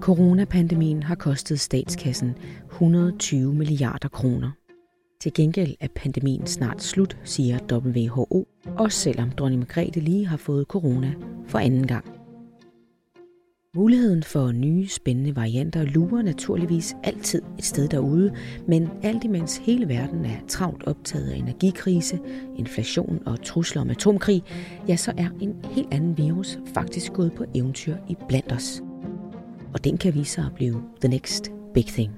Coronapandemien har kostet statskassen 120 milliarder kroner. Til gengæld er pandemien snart slut, siger WHO, også selvom dronning Margrethe lige har fået corona for anden gang. Muligheden for nye spændende varianter lurer naturligvis altid et sted derude, men alt imens hele verden er travlt optaget af energikrise, inflation og trusler om atomkrig, ja, så er en helt anden virus faktisk gået på eventyr i blandt os. Og den kan vise sig at blive the next big thing.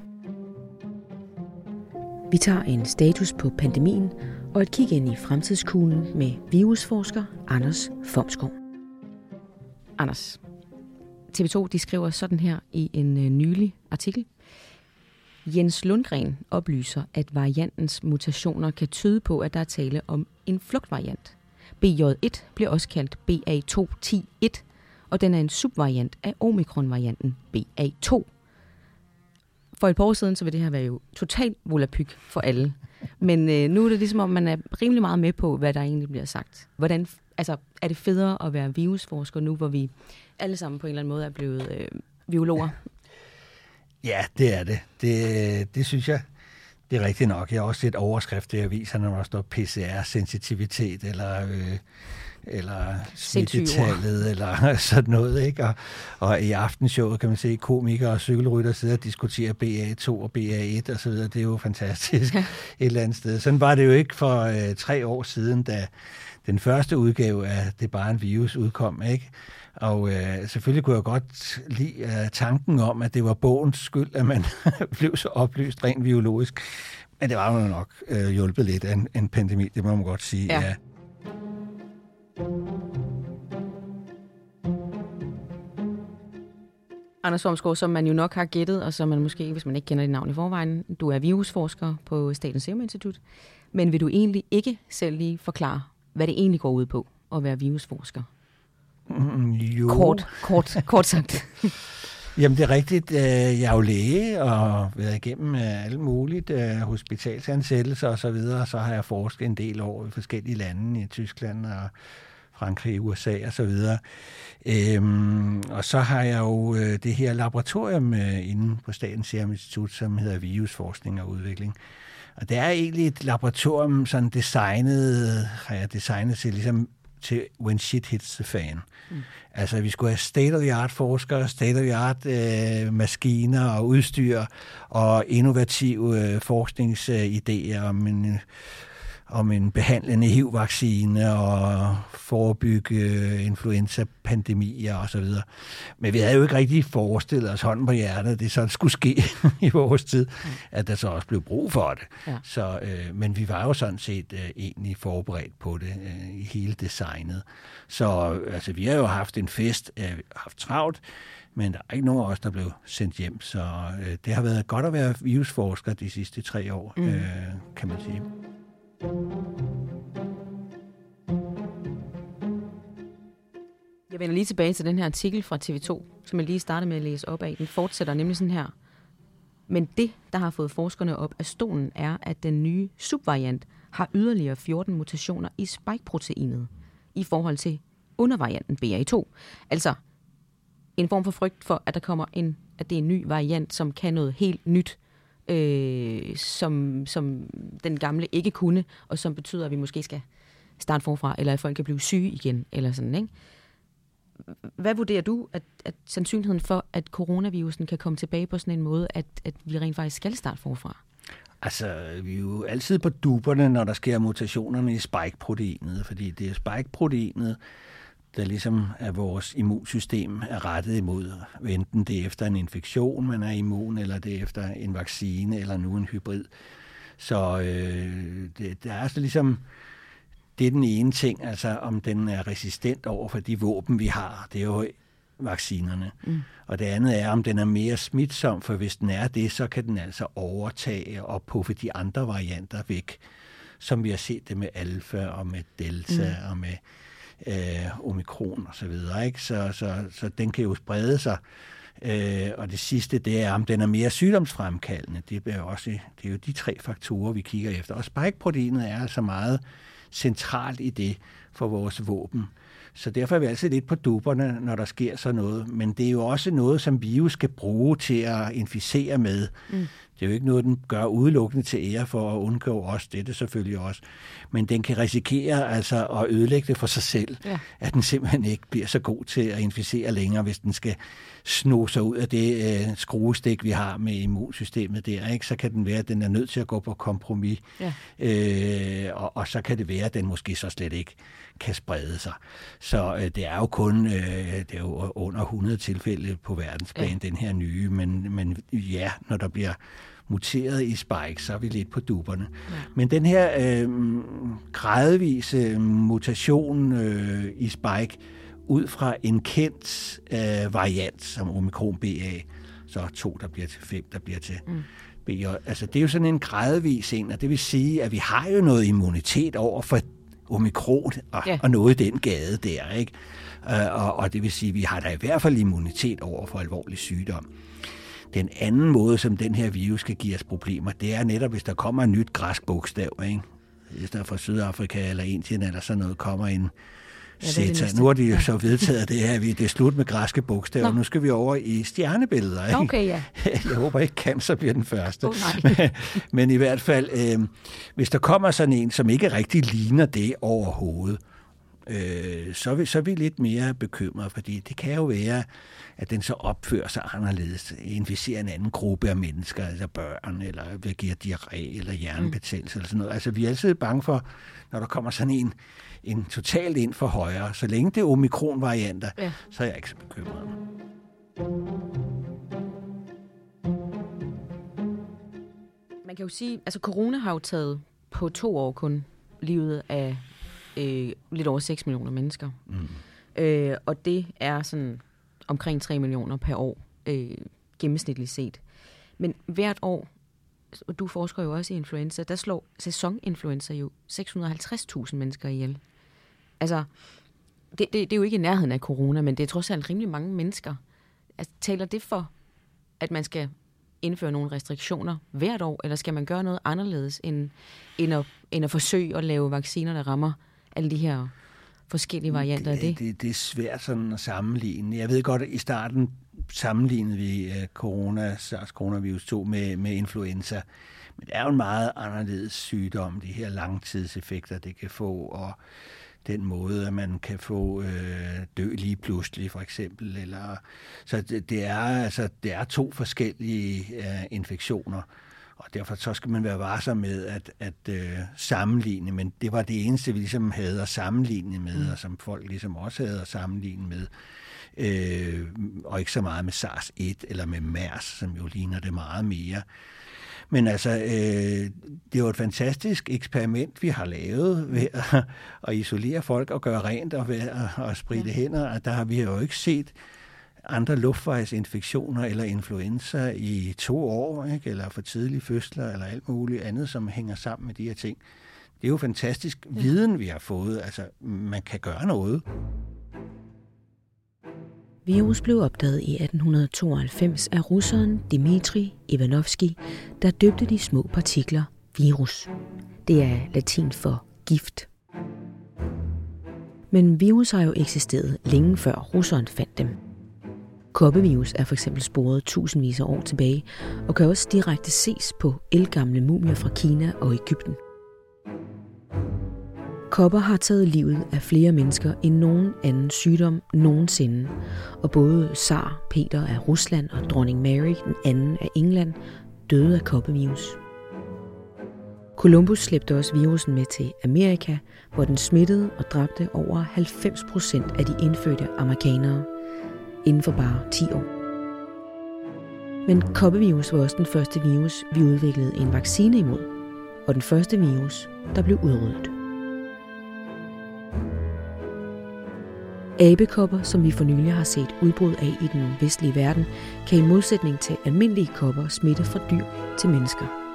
Vi tager en status på pandemien og et kig ind i fremtidskuglen med virusforsker Anders Fomskov. Anders, TV2 de skriver sådan her i en øh, nylig artikel. Jens Lundgren oplyser, at variantens mutationer kan tyde på, at der er tale om en flugtvariant. BJ1 bliver også kaldt BA2.10.1, og den er en subvariant af omikronvarianten BA2. For et par år siden, så vil det her være jo totalt volapyk for alle. Men øh, nu er det ligesom, om man er rimelig meget med på, hvad der egentlig bliver sagt. Hvordan, altså, er det federe at være virusforsker nu, hvor vi alle sammen på en eller anden måde er blevet øh, biologer? Ja, det er det. Det, det synes jeg. Det er rigtigt nok. Jeg har også set overskrifter i aviserne, når der står PCR-sensitivitet, eller, øh, eller smittetallet, eller sådan noget. Ikke? Og, og i aftenshowet kan man se komikere og cykelrytter sidde og diskutere BA2 og BA1 og så videre. Det er jo fantastisk et eller andet sted. Sådan var det jo ikke for øh, tre år siden, da den første udgave af Det bare en virus udkom. Ikke? Og øh, selvfølgelig kunne jeg godt lide øh, tanken om, at det var bogens skyld, at man blev så oplyst rent biologisk. Men det var jo nok øh, hjulpet lidt af en, en pandemi, det må man godt sige. Ja. ja. Anders Formsgaard, som man jo nok har gættet, og som man måske, hvis man ikke kender dit navn i forvejen, du er virusforsker på Statens Serum Institut. Men vil du egentlig ikke selv lige forklare, hvad det egentlig går ud på at være virusforsker? Mm, jo. Kort, kort, kort sagt. Jamen det er rigtigt. Øh, jeg er jo læge og været igennem øh, alt muligt, øh, hospitalsansættelser og så videre. Så har jeg forsket en del år i forskellige lande, i Tyskland og Frankrig, USA og så videre. Øhm, og så har jeg jo det her laboratorium inde på Statens Serum Institut, som hedder Virusforskning og Udvikling. Og det er egentlig et laboratorium, sådan designet, har jeg designet til ligesom til when shit hits the fan. Mm. Altså, vi skulle have state-of-the-art forskere, state-of-the-art øh, maskiner og udstyr og innovative øh, forskningsidéer om en øh, om en behandlende HIV-vaccine og forebygge influenza-pandemier osv. Men vi havde jo ikke rigtig forestillet os hånden på hjertet, at det sådan skulle ske i vores tid, at der så også blev brug for det. Ja. Så, øh, men vi var jo sådan set øh, egentlig forberedt på det øh, i hele designet. Så altså, vi har jo haft en fest, øh, haft travlt, men der er ikke nogen af os, der blev sendt hjem. Så øh, det har været godt at være virusforsker de sidste tre år, mm. øh, kan man sige. Jeg vender lige tilbage til den her artikel fra TV2, som jeg lige startede med at læse op af. Den fortsætter nemlig sådan her. Men det, der har fået forskerne op af stolen, er, at den nye subvariant har yderligere 14 mutationer i spike-proteinet i forhold til undervarianten BA2. Altså en form for frygt for, at der kommer en, at det er en ny variant, som kan noget helt nyt, øh, som, som den gamle ikke kunne, og som betyder, at vi måske skal starte forfra, eller at folk kan blive syge igen, eller sådan, ikke? Hvad vurderer du, at, at sandsynligheden for, at coronavirusen kan komme tilbage på sådan en måde, at, at vi rent faktisk skal starte forfra? Altså, vi er jo altid på duberne, når der sker mutationerne i spike-proteinet, fordi det er spike-proteinet, der ligesom er vores immunsystem er rettet imod. Enten det er efter en infektion, man er immun, eller det er efter en vaccine, eller nu en hybrid. Så øh, det, det er altså ligesom, det er den ene ting, altså om den er resistent over for de våben, vi har. Det er jo vaccinerne. Mm. Og det andet er, om den er mere smitsom, for hvis den er det, så kan den altså overtage og puffe de andre varianter væk, som vi har set det med alfa og med delta mm. og med øh, omikron og så videre. Ikke? Så, så, så den kan jo sprede sig. Øh, og det sidste, det er, om den er mere sygdomsfremkaldende. Det er, også, det er jo de tre faktorer, vi kigger efter. Og spike-proteinet er altså meget centralt i det for vores våben. Så derfor er vi altid lidt på duberne, når der sker sådan noget. Men det er jo også noget, som virus skal bruge til at inficere med. Mm. Det er jo ikke noget, den gør udelukkende til ære for at undgå os. Det er det selvfølgelig også. Men den kan risikere altså at ødelægge det for sig selv. Ja. At den simpelthen ikke bliver så god til at inficere længere, hvis den skal sno sig ud af det øh, skruestik, vi har med immunsystemet der. Ikke? Så kan den være, at den er nødt til at gå på kompromis. Ja. Øh, og, og så kan det være, at den måske så slet ikke kan sprede sig. Så øh, det er jo kun øh, det er jo under 100 tilfælde på verdensplan, ja. den her nye, men, men ja, når der bliver muteret i spike, så er vi lidt på duberne. Ja. Men den her øh, gradvise mutation øh, i spike, ud fra en kendt øh, variant, som omikron BA, så to, der bliver til fem, der bliver til mm. BJ. Altså, det er jo sådan en gradvis en, og det vil sige, at vi har jo noget immunitet over for omikron og, ja. og noget i den gade der, ikke? Uh, og, og det vil sige, at vi har da i hvert fald immunitet over for alvorlig sygdom. Den anden måde, som den her virus kan give os problemer, det er netop, hvis der kommer et nyt græsk bogstav, ikke? Hvis der fra Sydafrika eller Indien eller sådan noget kommer en Sætter. Nu har de jo så vedtaget det her, det er slut med græske bogstaver. Nå. Nu skal vi over i stjernebilleder. Ikke? Okay, ja. Jeg håber ikke, cancer bliver den første. Oh, nej. Men i hvert fald, øh, hvis der kommer sådan en, som ikke rigtig ligner det overhovedet, øh, så, er vi, så er vi lidt mere bekymrede, fordi det kan jo være, at den så opfører sig anderledes, inficerer en anden gruppe af mennesker, altså børn, eller giver diarré, eller hjernebetændelse, mm. eller sådan noget. Altså, vi er altid bange for, når der kommer sådan en, en totalt ind for højre. Så længe det er omikron-varianter, ja. så er jeg ikke så bekymret. Man kan jo sige, altså corona har jo taget på to år kun livet af øh, lidt over 6 millioner mennesker. Mm. Øh, og det er sådan omkring 3 millioner per år øh, gennemsnitligt set. Men hvert år, og du forsker jo også i influenza, der slår sæsoninfluenza jo 650.000 mennesker ihjel. Altså, det, det, det er jo ikke i nærheden af corona, men det er trods alt rimelig mange mennesker. Altså, taler det for, at man skal indføre nogle restriktioner hvert år, eller skal man gøre noget anderledes, end, end, at, end at forsøge at lave vacciner, der rammer alle de her forskellige varianter af det? det? Det er svært sådan at sammenligne. Jeg ved godt, at i starten sammenlignede vi uh, corona, SARS-coronavirus 2 med, med influenza. Men det er jo en meget anderledes sygdom, de her langtidseffekter, det kan få, og den måde, at man kan få øh, dø lige pludselig, for eksempel. Eller, så det, det, er, altså, det er to forskellige øh, infektioner, og derfor så skal man være varsom med at, at øh, sammenligne, men det var det eneste, vi ligesom havde at sammenligne med, mm. og som folk ligesom også havde at sammenligne med. Øh, og ikke så meget med SARS-1 eller med MERS, som jo ligner det meget mere. Men altså, øh, det er jo et fantastisk eksperiment, vi har lavet ved at, at isolere folk og gøre rent og, ved at, at spritte ja. hænder. Og der har vi jo ikke set andre luftvejsinfektioner eller influenza i to år, ikke? eller for tidlige fødsler, eller alt muligt andet, som hænger sammen med de her ting. Det er jo fantastisk viden, vi har fået. Altså, man kan gøre noget. Virus blev opdaget i 1892 af russeren Dmitri Ivanovski, der døbte de små partikler virus. Det er latin for gift. Men virus har jo eksisteret længe før russeren fandt dem. Koppevirus er for eksempel sporet tusindvis af år tilbage, og kan også direkte ses på elgamle mumier fra Kina og Ægypten. Kopper har taget livet af flere mennesker end nogen anden sygdom nogensinde, og både Tsar Peter af Rusland og dronning Mary den anden af England døde af koppevirus. Columbus slæbte også virusen med til Amerika, hvor den smittede og dræbte over 90 procent af de indfødte amerikanere inden for bare 10 år. Men koppevirus var også den første virus, vi udviklede en vaccine imod, og den første virus, der blev udryddet. Abekopper, som vi for nylig har set udbrud af i den vestlige verden, kan i modsætning til almindelige kopper smitte fra dyr til mennesker.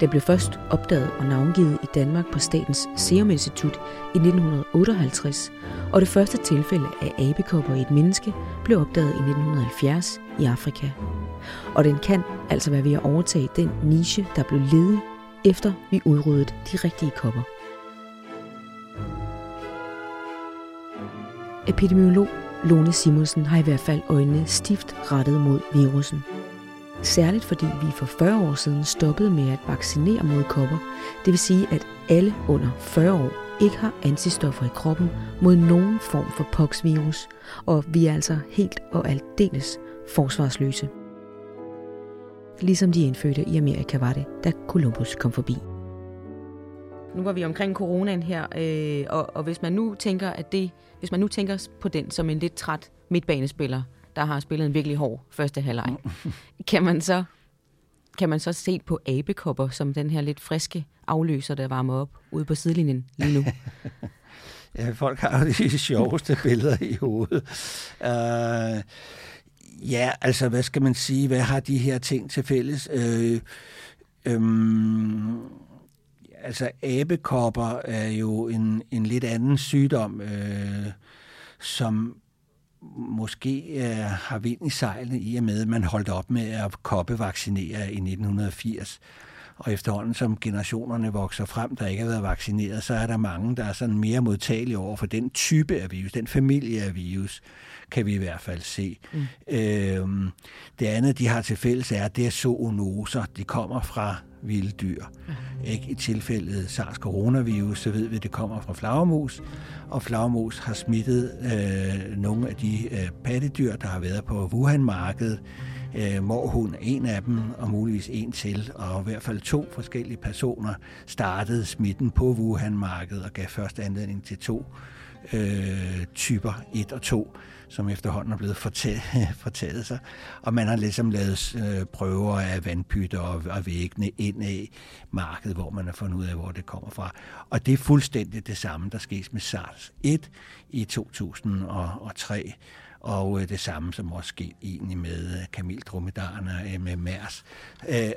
Den blev først opdaget og navngivet i Danmark på Statens Serum Institut i 1958, og det første tilfælde af abekopper i et menneske blev opdaget i 1970 i Afrika. Og den kan altså være ved at overtage den niche, der blev ledig efter vi udryddede de rigtige kopper. Epidemiolog Lone Simonsen har i hvert fald øjnene stift rettet mod virussen. Særligt fordi vi for 40 år siden stoppede med at vaccinere mod kopper. Det vil sige, at alle under 40 år ikke har antistoffer i kroppen mod nogen form for poxvirus, og vi er altså helt og aldeles forsvarsløse. Ligesom de indfødte i Amerika var det, da Columbus kom forbi. Nu var vi omkring coronaen her, øh, og, og hvis man nu tænker at det, hvis man nu tænker på den som en lidt træt midtbanespiller, der har spillet en virkelig hård første halvleg, kan man så kan man så se på abekopper som den her lidt friske afløser, der varmer op ude på sidelinjen lige nu? ja, folk har jo de sjoveste billeder i hovedet. Uh, ja, altså, hvad skal man sige? Hvad har de her ting til fælles? Uh, um, altså, abekopper er jo en, en lidt anden sygdom, uh, som måske øh, har vind i sejlene i og med, at man holdt op med at koppevaccinere i 1980. Og efterhånden, som generationerne vokser frem, der ikke har været vaccineret, så er der mange, der er sådan mere modtagelige over for den type af virus, den familie af virus, kan vi i hvert fald se. Mm. Øhm, det andet, de har til fælles, er, at det er zoonoser. De kommer fra vilde dyr. Mm. Ikke? I tilfældet SARS-coronavirus, så ved vi, at det kommer fra flagermus, og flagermus har smittet øh, nogle af de øh, pattedyr, der har været på Wuhan-markedet, øh, morhund er en af dem, og muligvis en til, og i hvert fald to forskellige personer startede smitten på Wuhan-markedet og gav først anledning til to øh, typer 1 og 2, som efterhånden er blevet fortaget, fortaget sig. Og man har ligesom lavet øh, prøver af vandpytter og, og væggene ind i markedet, hvor man har fundet ud af, hvor det kommer fra. Og det er fuldstændig det samme, der skete med SARS-1 i 2003 og øh, det samme som også sket egentlig med øh, kameldromedarerne øh, med MERS.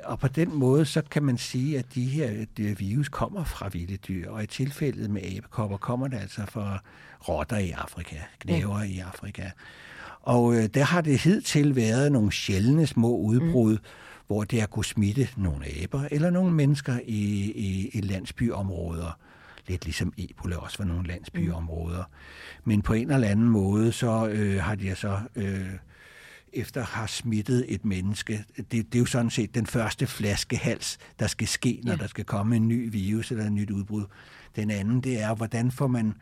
Og på den måde, så kan man sige, at de her de virus kommer fra vilde dyr, og i tilfældet med abekopper kommer det altså fra rotter i Afrika, knæver ja. i Afrika. Og øh, der har det hidtil været nogle sjældne små udbrud, mm. hvor det har kunne smitte nogle aber eller nogle mennesker i, i, i landsbyområder lidt ligesom Ebola også var nogle landsbyområder. Men på en eller anden måde, så øh, har de så... Øh, efter har smittet et menneske. Det, det er jo sådan set den første flaskehals, der skal ske, når ja. der skal komme en ny virus eller et nyt udbrud. Den anden, det er, hvordan får man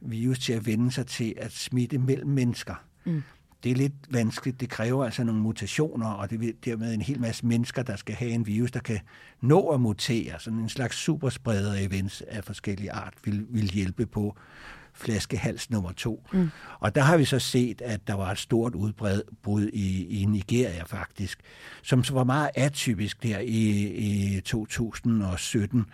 virus til at vende sig til at smitte mellem mennesker. Mm det er lidt vanskeligt. Det kræver altså nogle mutationer, og det er dermed en hel masse mennesker, der skal have en virus, der kan nå at mutere. Sådan en slags superspreder-events af forskellige art vil, vil hjælpe på flaskehals nummer to. Mm. Og der har vi så set, at der var et stort udbrud i, i Nigeria faktisk, som så var meget atypisk der i, i 2017,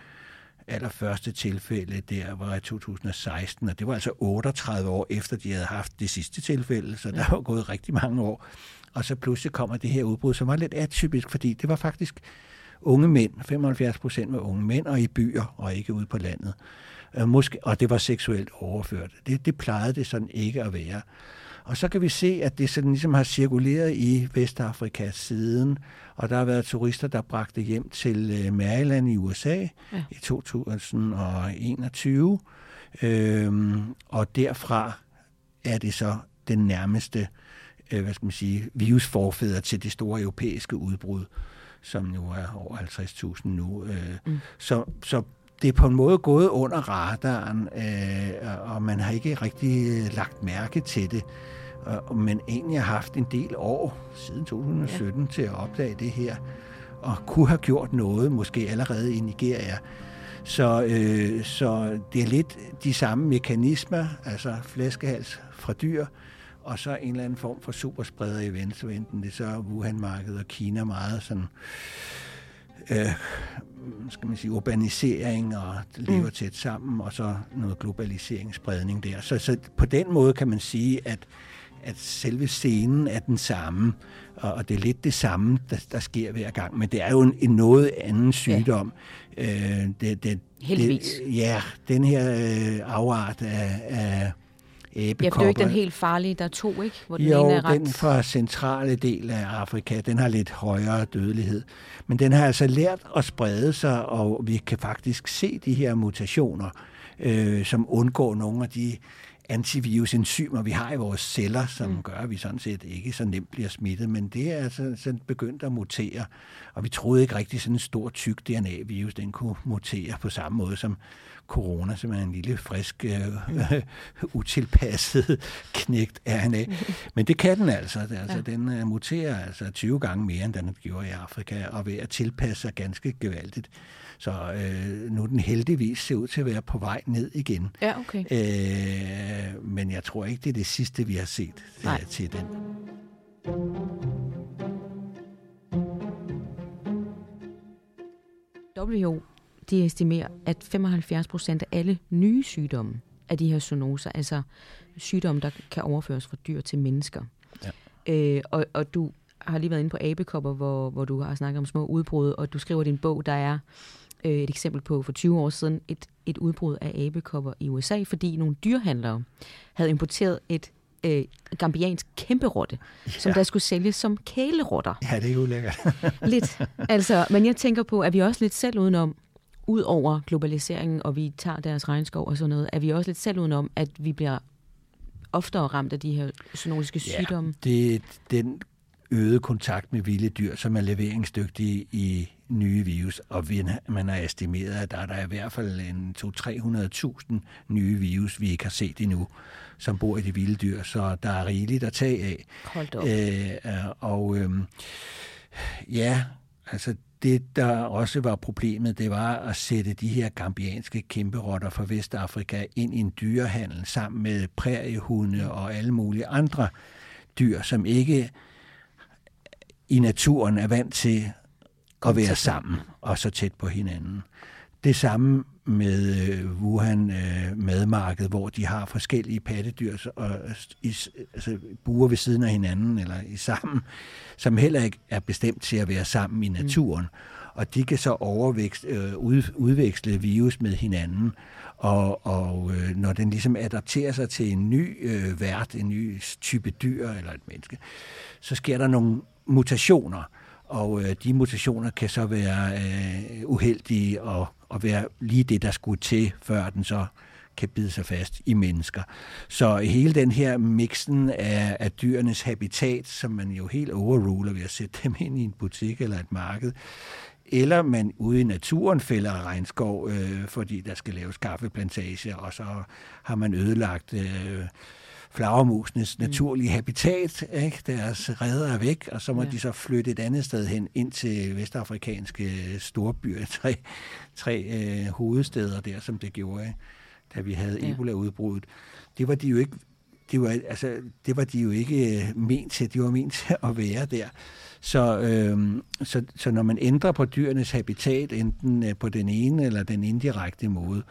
allerførste tilfælde der var i 2016, og det var altså 38 år efter, de havde haft det sidste tilfælde, så der var gået rigtig mange år. Og så pludselig kommer det her udbrud, som var lidt atypisk, fordi det var faktisk unge mænd, 75 procent var unge mænd, og i byer, og ikke ude på landet. Øh, måske, og det var seksuelt overført. Det, det plejede det sådan ikke at være. Og så kan vi se, at det sådan ligesom har cirkuleret i Vestafrika siden, og der har været turister, der bragte hjem til øh, Maryland i USA ja. i 2021. Øhm, og derfra er det så den nærmeste øh, hvad skal man sige, virusforfædre til det store europæiske udbrud, som nu er over 50.000 nu. Øh, mm. så, så det er på en måde gået under radaren, øh, og man har ikke rigtig lagt mærke til det men egentlig har haft en del år siden 2017 ja. til at opdage det her, og kunne have gjort noget, måske allerede i Nigeria. Så, øh, så det er lidt de samme mekanismer, altså flæskehals fra dyr, og så en eller anden form for superspreder event, så enten det så Wuhan-markedet og Kina meget sådan, øh, skal man sige, urbanisering og lever mm. tæt sammen, og så noget globaliseringsspredning der. Så, så på den måde kan man sige, at at selve scenen er den samme, og det er lidt det samme, der, der sker hver gang. Men det er jo en, en noget anden sygdom. Ja. Øh, det, det, Heldigvis. Det, ja, den her øh, afart af, af æbekopper. Ja, det er jo ikke den helt farlige, der er to, ikke? Hvor den jo, ene er ret... den fra centrale del af Afrika, den har lidt højere dødelighed. Men den har altså lært at sprede sig, og vi kan faktisk se de her mutationer, øh, som undgår nogle af de antivirusenzymer, vi har i vores celler, som mm. gør, at vi sådan set ikke så nemt bliver smittet, men det er altså sådan begyndt at mutere, og vi troede ikke rigtig sådan en stor tyk DNA-virus, den kunne mutere på samme måde som corona, som er en lille, frisk, uh, utilpasset knægt RNA. Men det kan den altså. Altså ja. Den uh, muterer altså 20 gange mere, end den gjorde i Afrika, og ved at tilpasse sig ganske gevaldigt. Så øh, nu er den heldigvis ser ud til at være på vej ned igen. Ja, okay. Øh, men jeg tror ikke, det er det sidste, vi har set Nej. til den. WHO de estimerer, at 75 procent af alle nye sygdomme af de her zoonoser, altså sygdomme, der kan overføres fra dyr til mennesker. Ja. Øh, og, og du har lige været inde på abekopper, hvor, hvor du har snakket om små udbrud, og du skriver i din bog, der er øh, et eksempel på for 20 år siden et, et udbrud af abekopper i USA, fordi nogle dyrhandlere havde importeret et øh, gambiansk kæmperotte, ja. som der skulle sælges som kælerotter. Ja, det er ulækkert. lidt. Altså, men jeg tænker på, at vi også lidt selv udenom, ud over globaliseringen, og vi tager deres regnskov og sådan noget, er vi også lidt selv udenom, at vi bliver oftere ramt af de her zoonotiske ja, sygdomme? det den øget kontakt med vilde dyr, som er leveringsdygtige i nye virus, og man har estimeret, at der er der i hvert fald en 200-300.000 nye virus, vi ikke har set endnu, som bor i de vilde dyr, så der er rigeligt at tage af. Hold op. Øh, og øh, ja, altså det, der også var problemet, det var at sætte de her gambianske kæmperotter fra Vestafrika ind i en dyrehandel sammen med præriehunde og alle mulige andre dyr, som ikke i naturen er vant til at være sammen og så tæt på hinanden. Det samme med øh, Wuhan øh, madmarked, hvor de har forskellige pattedyr og i, altså, buer ved siden af hinanden eller i sammen, som heller ikke er bestemt til at være sammen i mm. naturen. Mm. Og de kan så overvækst, øh, ud, udveksle virus med hinanden. Og, og øh, når den ligesom adapterer sig til en ny øh, vært, en ny type dyr eller et menneske, så sker der nogle mutationer. Og øh, de mutationer kan så være øh, uheldige og, og være lige det, der skulle til, før den så kan bide sig fast i mennesker. Så hele den her mixen af, af dyrenes habitat, som man jo helt overruler ved at sætte dem ind i en butik eller et marked, eller man ude i naturen fælder regnskov, øh, fordi der skal laves kaffeplantage, og så har man ødelagt øh, flagermusenes mm. naturlige habitat. Ikke? Deres redder er væk, og så må ja. de så flytte et andet sted hen, ind til vestafrikanske storbyer, tre, tre øh, hovedsteder der, som det gjorde, da vi havde ja. Ebola-udbruddet. Det var de jo ikke det var, altså, det var de jo ikke øh, ment til. De var ment til at være der. Så, øh, så, så når man ændrer på dyrenes habitat, enten øh, på den ene eller den indirekte måde,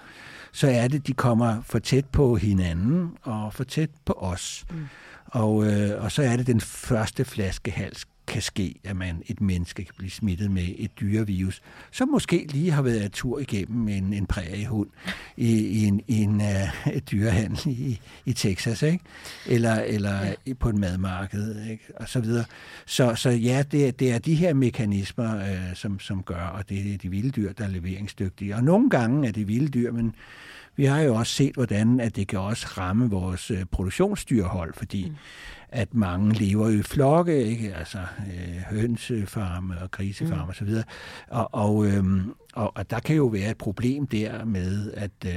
så er det, de kommer for tæt på hinanden og for tæt på os. Mm. Og, øh, og så er det den første flaskehals kan ske, at man et menneske kan blive smittet med et dyrevirus, som måske lige har været tur igennem en, en præriehund i, i en, i en uh, dyrehandel i, i Texas, ikke? eller, eller ja. på et madmarked, ikke? og så videre. Så, så ja, det, det er de her mekanismer, uh, som, som gør, og det er de vilde dyr, der er leveringsdygtige. Og nogle gange er det vilde dyr, men vi har jo også set, hvordan at det kan også ramme vores uh, produktionsdyrhold, fordi mm at mange lever i flokke, ikke? altså øh, hønsefarme og grisefarme mm. osv. Og, og, øhm, og, og der kan jo være et problem der med, at øh,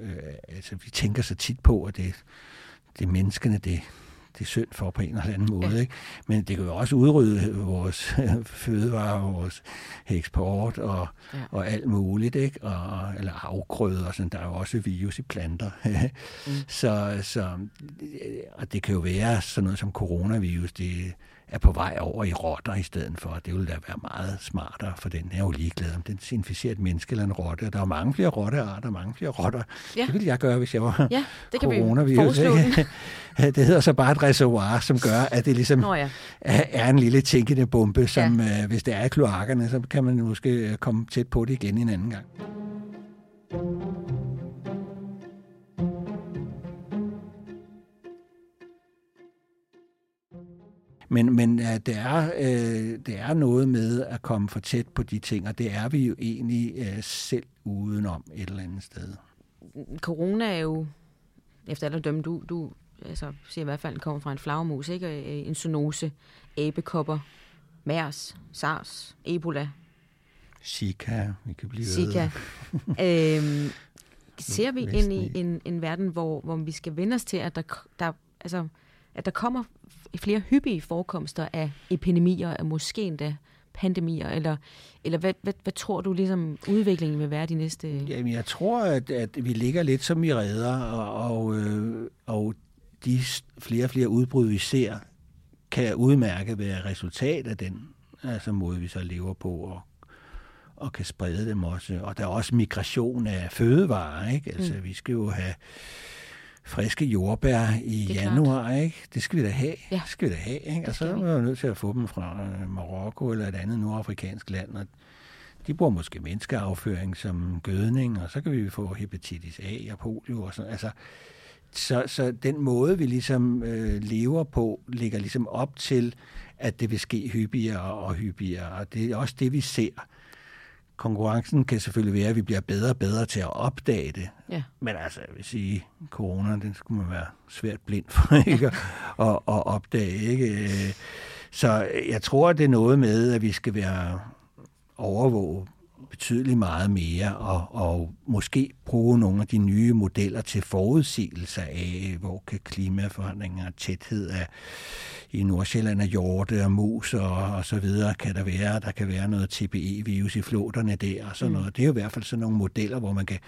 øh, altså, vi tænker så tit på, at det, det er menneskene, det, det er synd for på en eller anden måde. Ja. Ikke? Men det kan jo også udrydde vores fødevarer, vores eksport og, ja. og alt muligt. Ikke? Og, eller afgrøder, sådan. der er jo også virus i planter. mm. så, så, og det kan jo være sådan noget som coronavirus, det, er på vej over i rotter i stedet for. Det ville da være meget smartere, for den er jo ligeglad, om den inficerer et menneske eller en rotte. Der er mange flere rottearter, mange flere rotter. Ja. Det ville jeg gøre, hvis jeg var ja, det kan coronavirus. Vi det hedder så bare et reservoir, som gør, at det ligesom Nå, ja. er en lille tænkende bombe, som ja. øh, hvis det er i kloakkerne, så kan man måske øh, komme tæt på det igen en anden gang. Men, men uh, det, er, uh, det er noget med at komme for tæt på de ting, og det er vi jo egentlig uh, selv udenom et eller andet sted. Corona er jo efter alle dømme, du, du altså, siger i hvert fald, kommer fra en flagermus, ikke? Øh, en zoonose, æbekopper, MERS, SARS, Ebola. Zika, vi kan blive Zika. øhm, ser vi ind i en, en verden, hvor, hvor vi skal vende os til, at der, der, altså, at der kommer flere hyppige forekomster af epidemier, af måske endda pandemier, eller, eller hvad, hvad, hvad tror du ligesom udviklingen vil være de næste... Jamen, jeg tror, at, at vi ligger lidt som i redder, og, og, øh, og de flere og flere udbrud, vi ser, kan udmærke være resultat af den altså måde, vi så lever på, og, og kan sprede dem også. Og der er også migration af fødevarer, ikke? Altså, mm. vi skal jo have friske jordbær i januar, klart. ikke? Det skal vi da have. Ja. Det skal vi da have, ikke? Og så er vi nødt til at få dem fra øh, Marokko eller et andet nordafrikansk land, og de bruger måske menneskeafføring som gødning, og så kan vi få hepatitis A og polio og sådan. Altså, så, så den måde, vi ligesom øh, lever på, ligger ligesom op til, at det vil ske hyppigere og hyppigere, og det er også det, vi ser. Konkurrencen kan selvfølgelig være, at vi bliver bedre og bedre til at opdage det. Ja. Men altså, jeg vil sige, corona, den skulle man være svært blind for ikke? At, at opdage. Ikke? Så jeg tror, det er noget med, at vi skal være overvåget betydeligt meget mere, og, og måske bruge nogle af de nye modeller til forudsigelse af, hvor kan klimaforandringer, tæthed af i Nordsjælland af hjorte og mus og, og så videre, kan der være, der kan være noget TBE-virus i floderne der og sådan mm. noget. Det er jo i hvert fald sådan nogle modeller, hvor man kan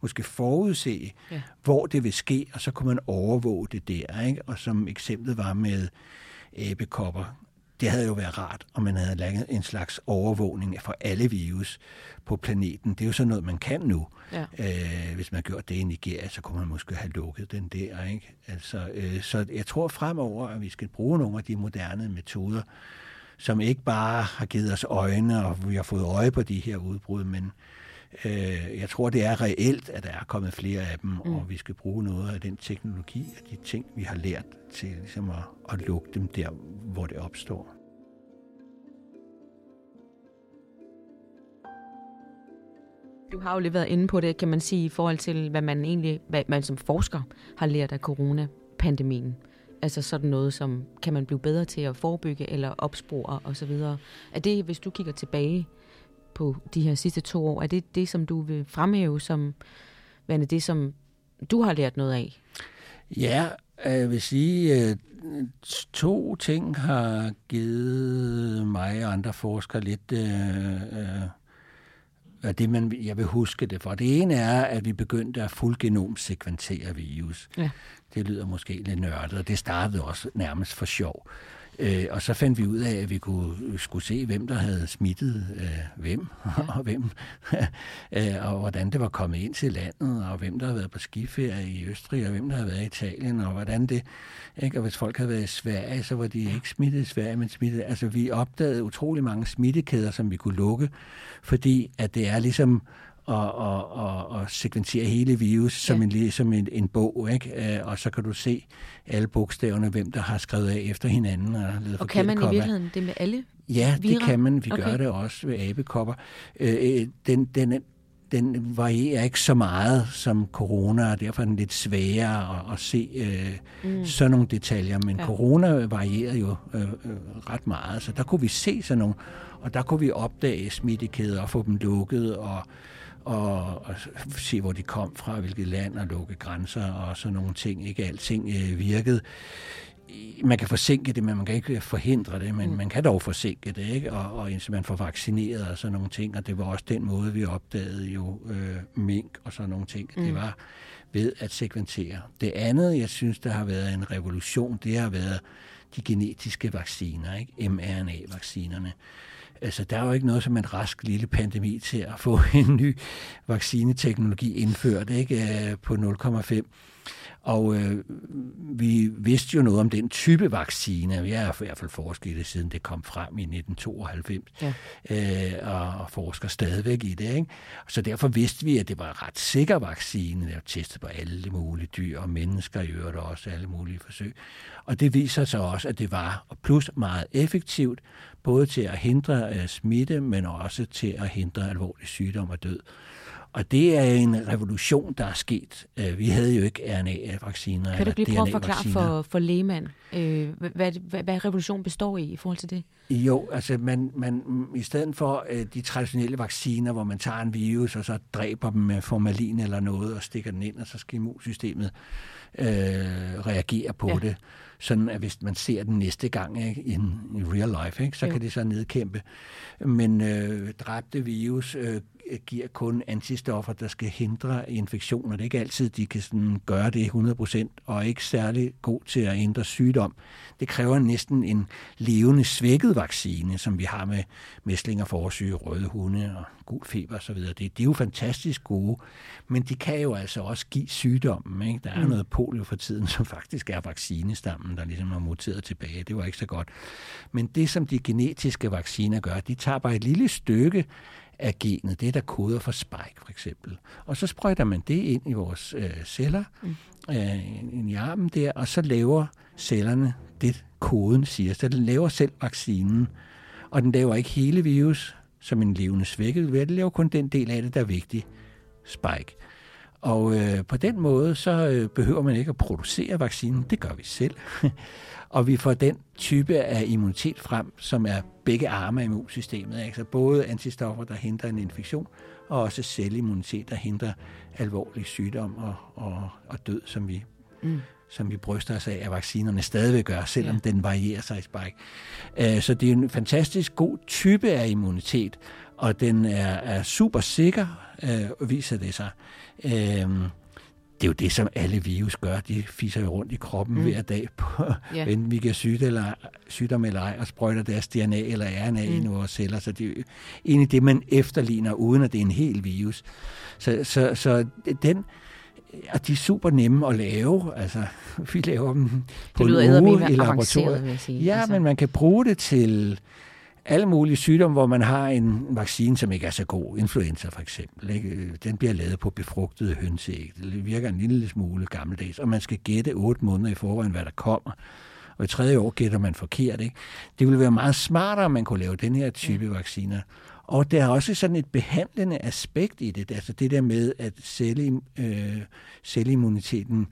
måske forudse, ja. hvor det vil ske, og så kunne man overvåge det der. Ikke? Og som eksemplet var med æbekopper, det havde jo været rart, om man havde lavet en slags overvågning for alle virus på planeten. Det er jo sådan noget, man kan nu. Ja. Øh, hvis man gjorde det i Nigeria, så kunne man måske have lukket den der. Ikke? Altså, øh, så jeg tror fremover, at vi skal bruge nogle af de moderne metoder, som ikke bare har givet os øjne, og vi har fået øje på de her udbrud, men øh, jeg tror, det er reelt, at der er kommet flere af dem, mm. og vi skal bruge noget af den teknologi og de ting, vi har lært til ligesom at, at lukke dem der, hvor det opstår. Du har jo lidt været inde på det, kan man sige, i forhold til, hvad man egentlig, hvad man som forsker har lært af coronapandemien. Altså sådan noget som, kan man blive bedre til at forebygge eller opspore osv. Er det, hvis du kigger tilbage på de her sidste to år, er det det, som du vil fremhæve som er det, som du har lært noget af? Ja, jeg vil sige, at to ting har givet mig og andre forskere lidt øh, øh, hvad det, man, jeg vil huske det for. Det ene er, at vi begyndte at fuldgenomsekventere virus. Ja. Det lyder måske lidt nørdet, og det startede også nærmest for sjov. Øh, og så fandt vi ud af, at vi kunne, skulle se, hvem der havde smittet øh, hvem, og hvem, øh, og hvordan det var kommet ind til landet, og hvem der havde været på skiferie i Østrig, og hvem der havde været i Italien, og hvordan det, ikke? og hvis folk havde været i Sverige, så var de ikke smittet i Sverige, men smittet, altså vi opdagede utrolig mange smittekæder, som vi kunne lukke, fordi at det er ligesom og, og, og, og sekventere hele virus som, ja. en, som en, en bog, ikke? Øh, og så kan du se alle bogstaverne, hvem der har skrevet af efter hinanden. Og, og kan man komma. i virkeligheden det med alle Ja, virer? det kan man. Vi okay. gør det også ved abekopper. Øh, øh, den, den, den varierer ikke så meget som corona, og derfor er den lidt sværere at, at se øh, mm. sådan nogle detaljer. Men ja. corona varierede jo øh, øh, ret meget, så der kunne vi se sådan nogle, og der kunne vi opdage smittekæder og få dem lukket, og og, og se, hvor de kom fra, hvilket land, og lukke grænser og sådan nogle ting. Ikke alting øh, virkede. Man kan forsinke det, men man kan ikke forhindre det, men mm. man kan dog forsinke det, ikke? Og, og indtil man får vaccineret og sådan nogle ting, og det var også den måde, vi opdagede jo øh, mink og sådan nogle ting. Mm. Det var ved at sekventere. Det andet, jeg synes, der har været en revolution, det har været de genetiske vacciner, ikke? mRNA-vaccinerne. Altså, der er jo ikke noget som en rask lille pandemi til at få en ny vaccineteknologi indført ikke, øh, på 0,5. Og øh, vi vidste jo noget om den type vaccine. Vi har i hvert fald forsket det, siden det kom frem i 1992, ja. øh, og forsker stadigvæk i det. Ikke? Så derfor vidste vi, at det var en ret sikker vaccine. Det var testet på alle mulige dyr, og mennesker i øvrigt også, alle mulige forsøg. Og det viser sig også, at det var, og plus meget effektivt, både til at hindre uh, smitte, men også til at hindre alvorlig sygdom og død. Og det er en revolution, der er sket. Øh, vi havde jo ikke RNA-vacciner. Kan du lige prøve at forklare for, for lægemand, øh, hvad, hvad, hvad revolution består i i forhold til det? Jo, altså man, man, i stedet for øh, de traditionelle vacciner, hvor man tager en virus, og så dræber dem med formalin eller noget, og stikker den ind, og så skal immunsystemet øh, reagere på ja. det, sådan at hvis man ser den næste gang ikke, in, in real life, ikke, så jo. kan det så nedkæmpe. Men øh, dræbte virus øh, giver kun antistoffer, der skal hindre infektioner. Det er ikke altid, de kan sådan gøre det 100% og er ikke særlig god til at ændre sygdom. Det kræver næsten en levende svækket vaccine, som vi har med mæslinger, forsyge, røde hunde og gul feber osv. Det, det er jo fantastisk gode, men de kan jo altså også give sygdommen. Ikke? Der er mm. noget polio for tiden, som faktisk er vaccinestammen, der ligesom har muteret tilbage. Det var ikke så godt. Men det, som de genetiske vacciner gør, de tager bare et lille stykke af genet, det der koder for spike for eksempel. Og så sprøjter man det ind i vores øh, celler, mm. øh, i armen der, og så laver cellerne det, koden siger. Så den laver selv vaccinen, og den laver ikke hele virus, som en levende svækket ved. Den laver kun den del af det, der er vigtig, spike. Og øh, på den måde, så øh, behøver man ikke at producere vaccinen. Det gør vi selv. og vi får den type af immunitet frem, som er begge arme af immunsystemet. Altså både antistoffer, der hindrer en infektion, og også celleimmunitet, der hindrer alvorlig sygdom og, og, og død, som vi, mm. som vi bryster os af, at vaccinerne stadigvæk gør, selvom ja. den varierer sig i spike. Uh, så det er en fantastisk god type af immunitet, og den er, er super sikker, uh, viser det sig. Uh, det er jo det, som alle virus gør. De fiser jo rundt i kroppen mm. hver dag, på, yeah. enten vi kan syge eller, sygdom eller ej, og sprøjter deres DNA eller RNA mm. i vores celler. Så det er jo egentlig det, man efterligner, uden at det er en hel virus. Så, så, så den, og de er super nemme at lave. Altså, vi laver dem på det en uge i laboratoriet. Ja, altså. men man kan bruge det til alle mulige sygdomme, hvor man har en vaccine, som ikke er så god. Influenza for eksempel. Ikke? Øh, den bliver lavet på befrugtede hønseæg. Det virker en lille smule gammeldags, og man skal gætte otte måneder i forvejen, hvad der kommer. Og i tredje år gætter man forkert. Ikke? Det ville være meget smartere, at man kunne lave den her type ja. vacciner. Og der er også sådan et behandlende aspekt i det, altså det der med, at celle, øh, celleimmuniteten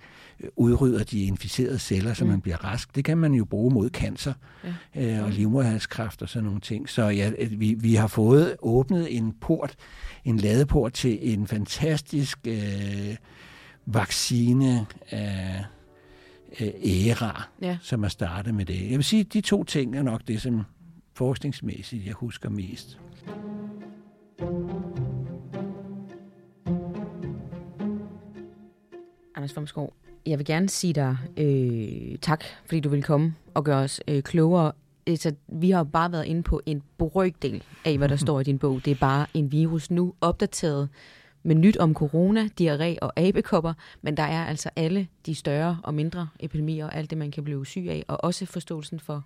udrydder de inficerede celler, så mm. man bliver rask. Det kan man jo bruge mod cancer ja. øh, og livmoderhalskræft og sådan nogle ting. Så ja, vi, vi har fået åbnet en port, en ladeport til en fantastisk øh, vaccine af øh, æra, ja. som er startet med det. Jeg vil sige, at de to ting er nok det, som forskningsmæssigt jeg husker mest. Anders Fomskov, jeg vil gerne sige dig øh, tak, fordi du vil komme og gøre os øh, klogere. Altså, vi har bare været inde på en brøkdel af, hvad der står i din bog. Det er bare en virus nu opdateret med nyt om corona, diarré og abekopper, men der er altså alle de større og mindre epidemier og alt det, man kan blive syg af, og også forståelsen for,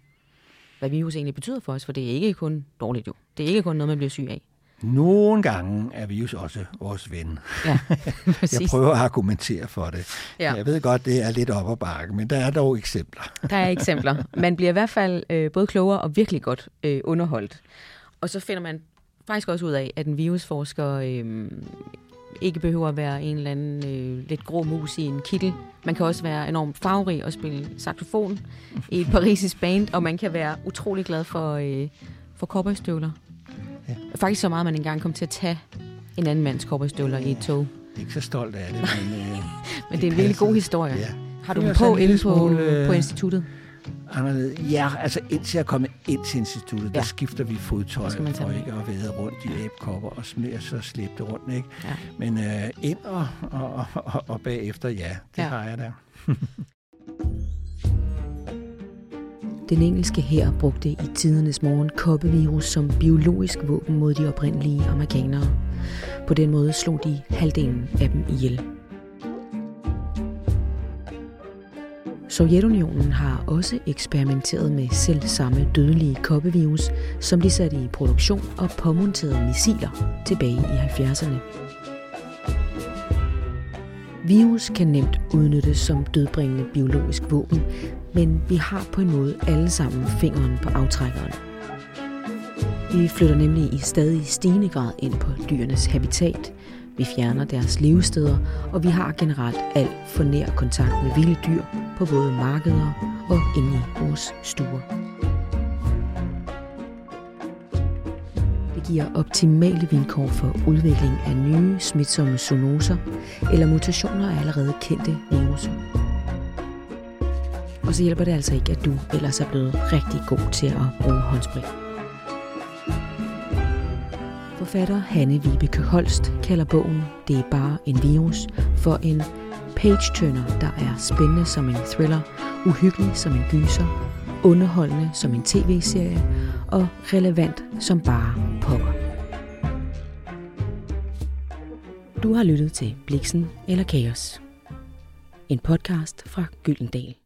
hvad virus egentlig betyder for os, for det er ikke kun dårligt jo. Det er ikke kun noget, man bliver syg af. Nogle gange er virus også vores ven. Ja, jeg prøver at argumentere for det. Ja. Jeg ved godt, det er lidt op ad bakke, men der er dog eksempler. Der er eksempler. Man bliver i hvert fald øh, både klogere og virkelig godt øh, underholdt. Og så finder man faktisk også ud af, at en virusforsker øh, ikke behøver at være en eller anden øh, lidt grå mus i en kittel. Man kan også være enormt farverig og spille saxofon i et parisisk band, og man kan være utrolig glad for, øh, for cowboystøvler. Ja. Faktisk så meget, at man engang kom til at tage en anden mands cowboystøvler ja, i et tog. Ikke så stolt af det, men... Øh, men det er en virkelig god historie. Ja. Har du den på inde på, øh, på instituttet? Anderledes. Ja, altså indtil jeg kommer ind til instituttet, ja. der skifter vi fodtøj for ikke at være rundt i æbkopper og smere så slæbe det rundt. Ikke? Ja. Men øh, ind og, og, og, og bagefter, ja, det ja. har jeg der. Den engelske her brugte i tidernes morgen koppevirus som biologisk våben mod de oprindelige amerikanere. På den måde slog de halvdelen af dem ihjel. Sovjetunionen har også eksperimenteret med selv samme dødelige koppevirus, som de satte i produktion og påmonterede missiler tilbage i 70'erne. Virus kan nemt udnyttes som dødbringende biologisk våben, men vi har på en måde alle sammen fingeren på aftrækkeren. Vi flytter nemlig i stadig stigende grad ind på dyrenes habitat. Vi fjerner deres levesteder, og vi har generelt alt for nær kontakt med vilde dyr på både markeder og inde i vores stuer. Det giver optimale vilkår for udvikling af nye smitsomme zoonoser eller mutationer af allerede kendte viruser. Og så hjælper det altså ikke, at du ellers er blevet rigtig god til at bruge håndsprit. Forfatter Hanne Vibeke Holst kalder bogen Det er bare en virus for en page-turner, der er spændende som en thriller, uhyggelig som en gyser, underholdende som en tv-serie og relevant som bare pokker. Du har lyttet til Bliksen eller Kaos. En podcast fra Gyldendal.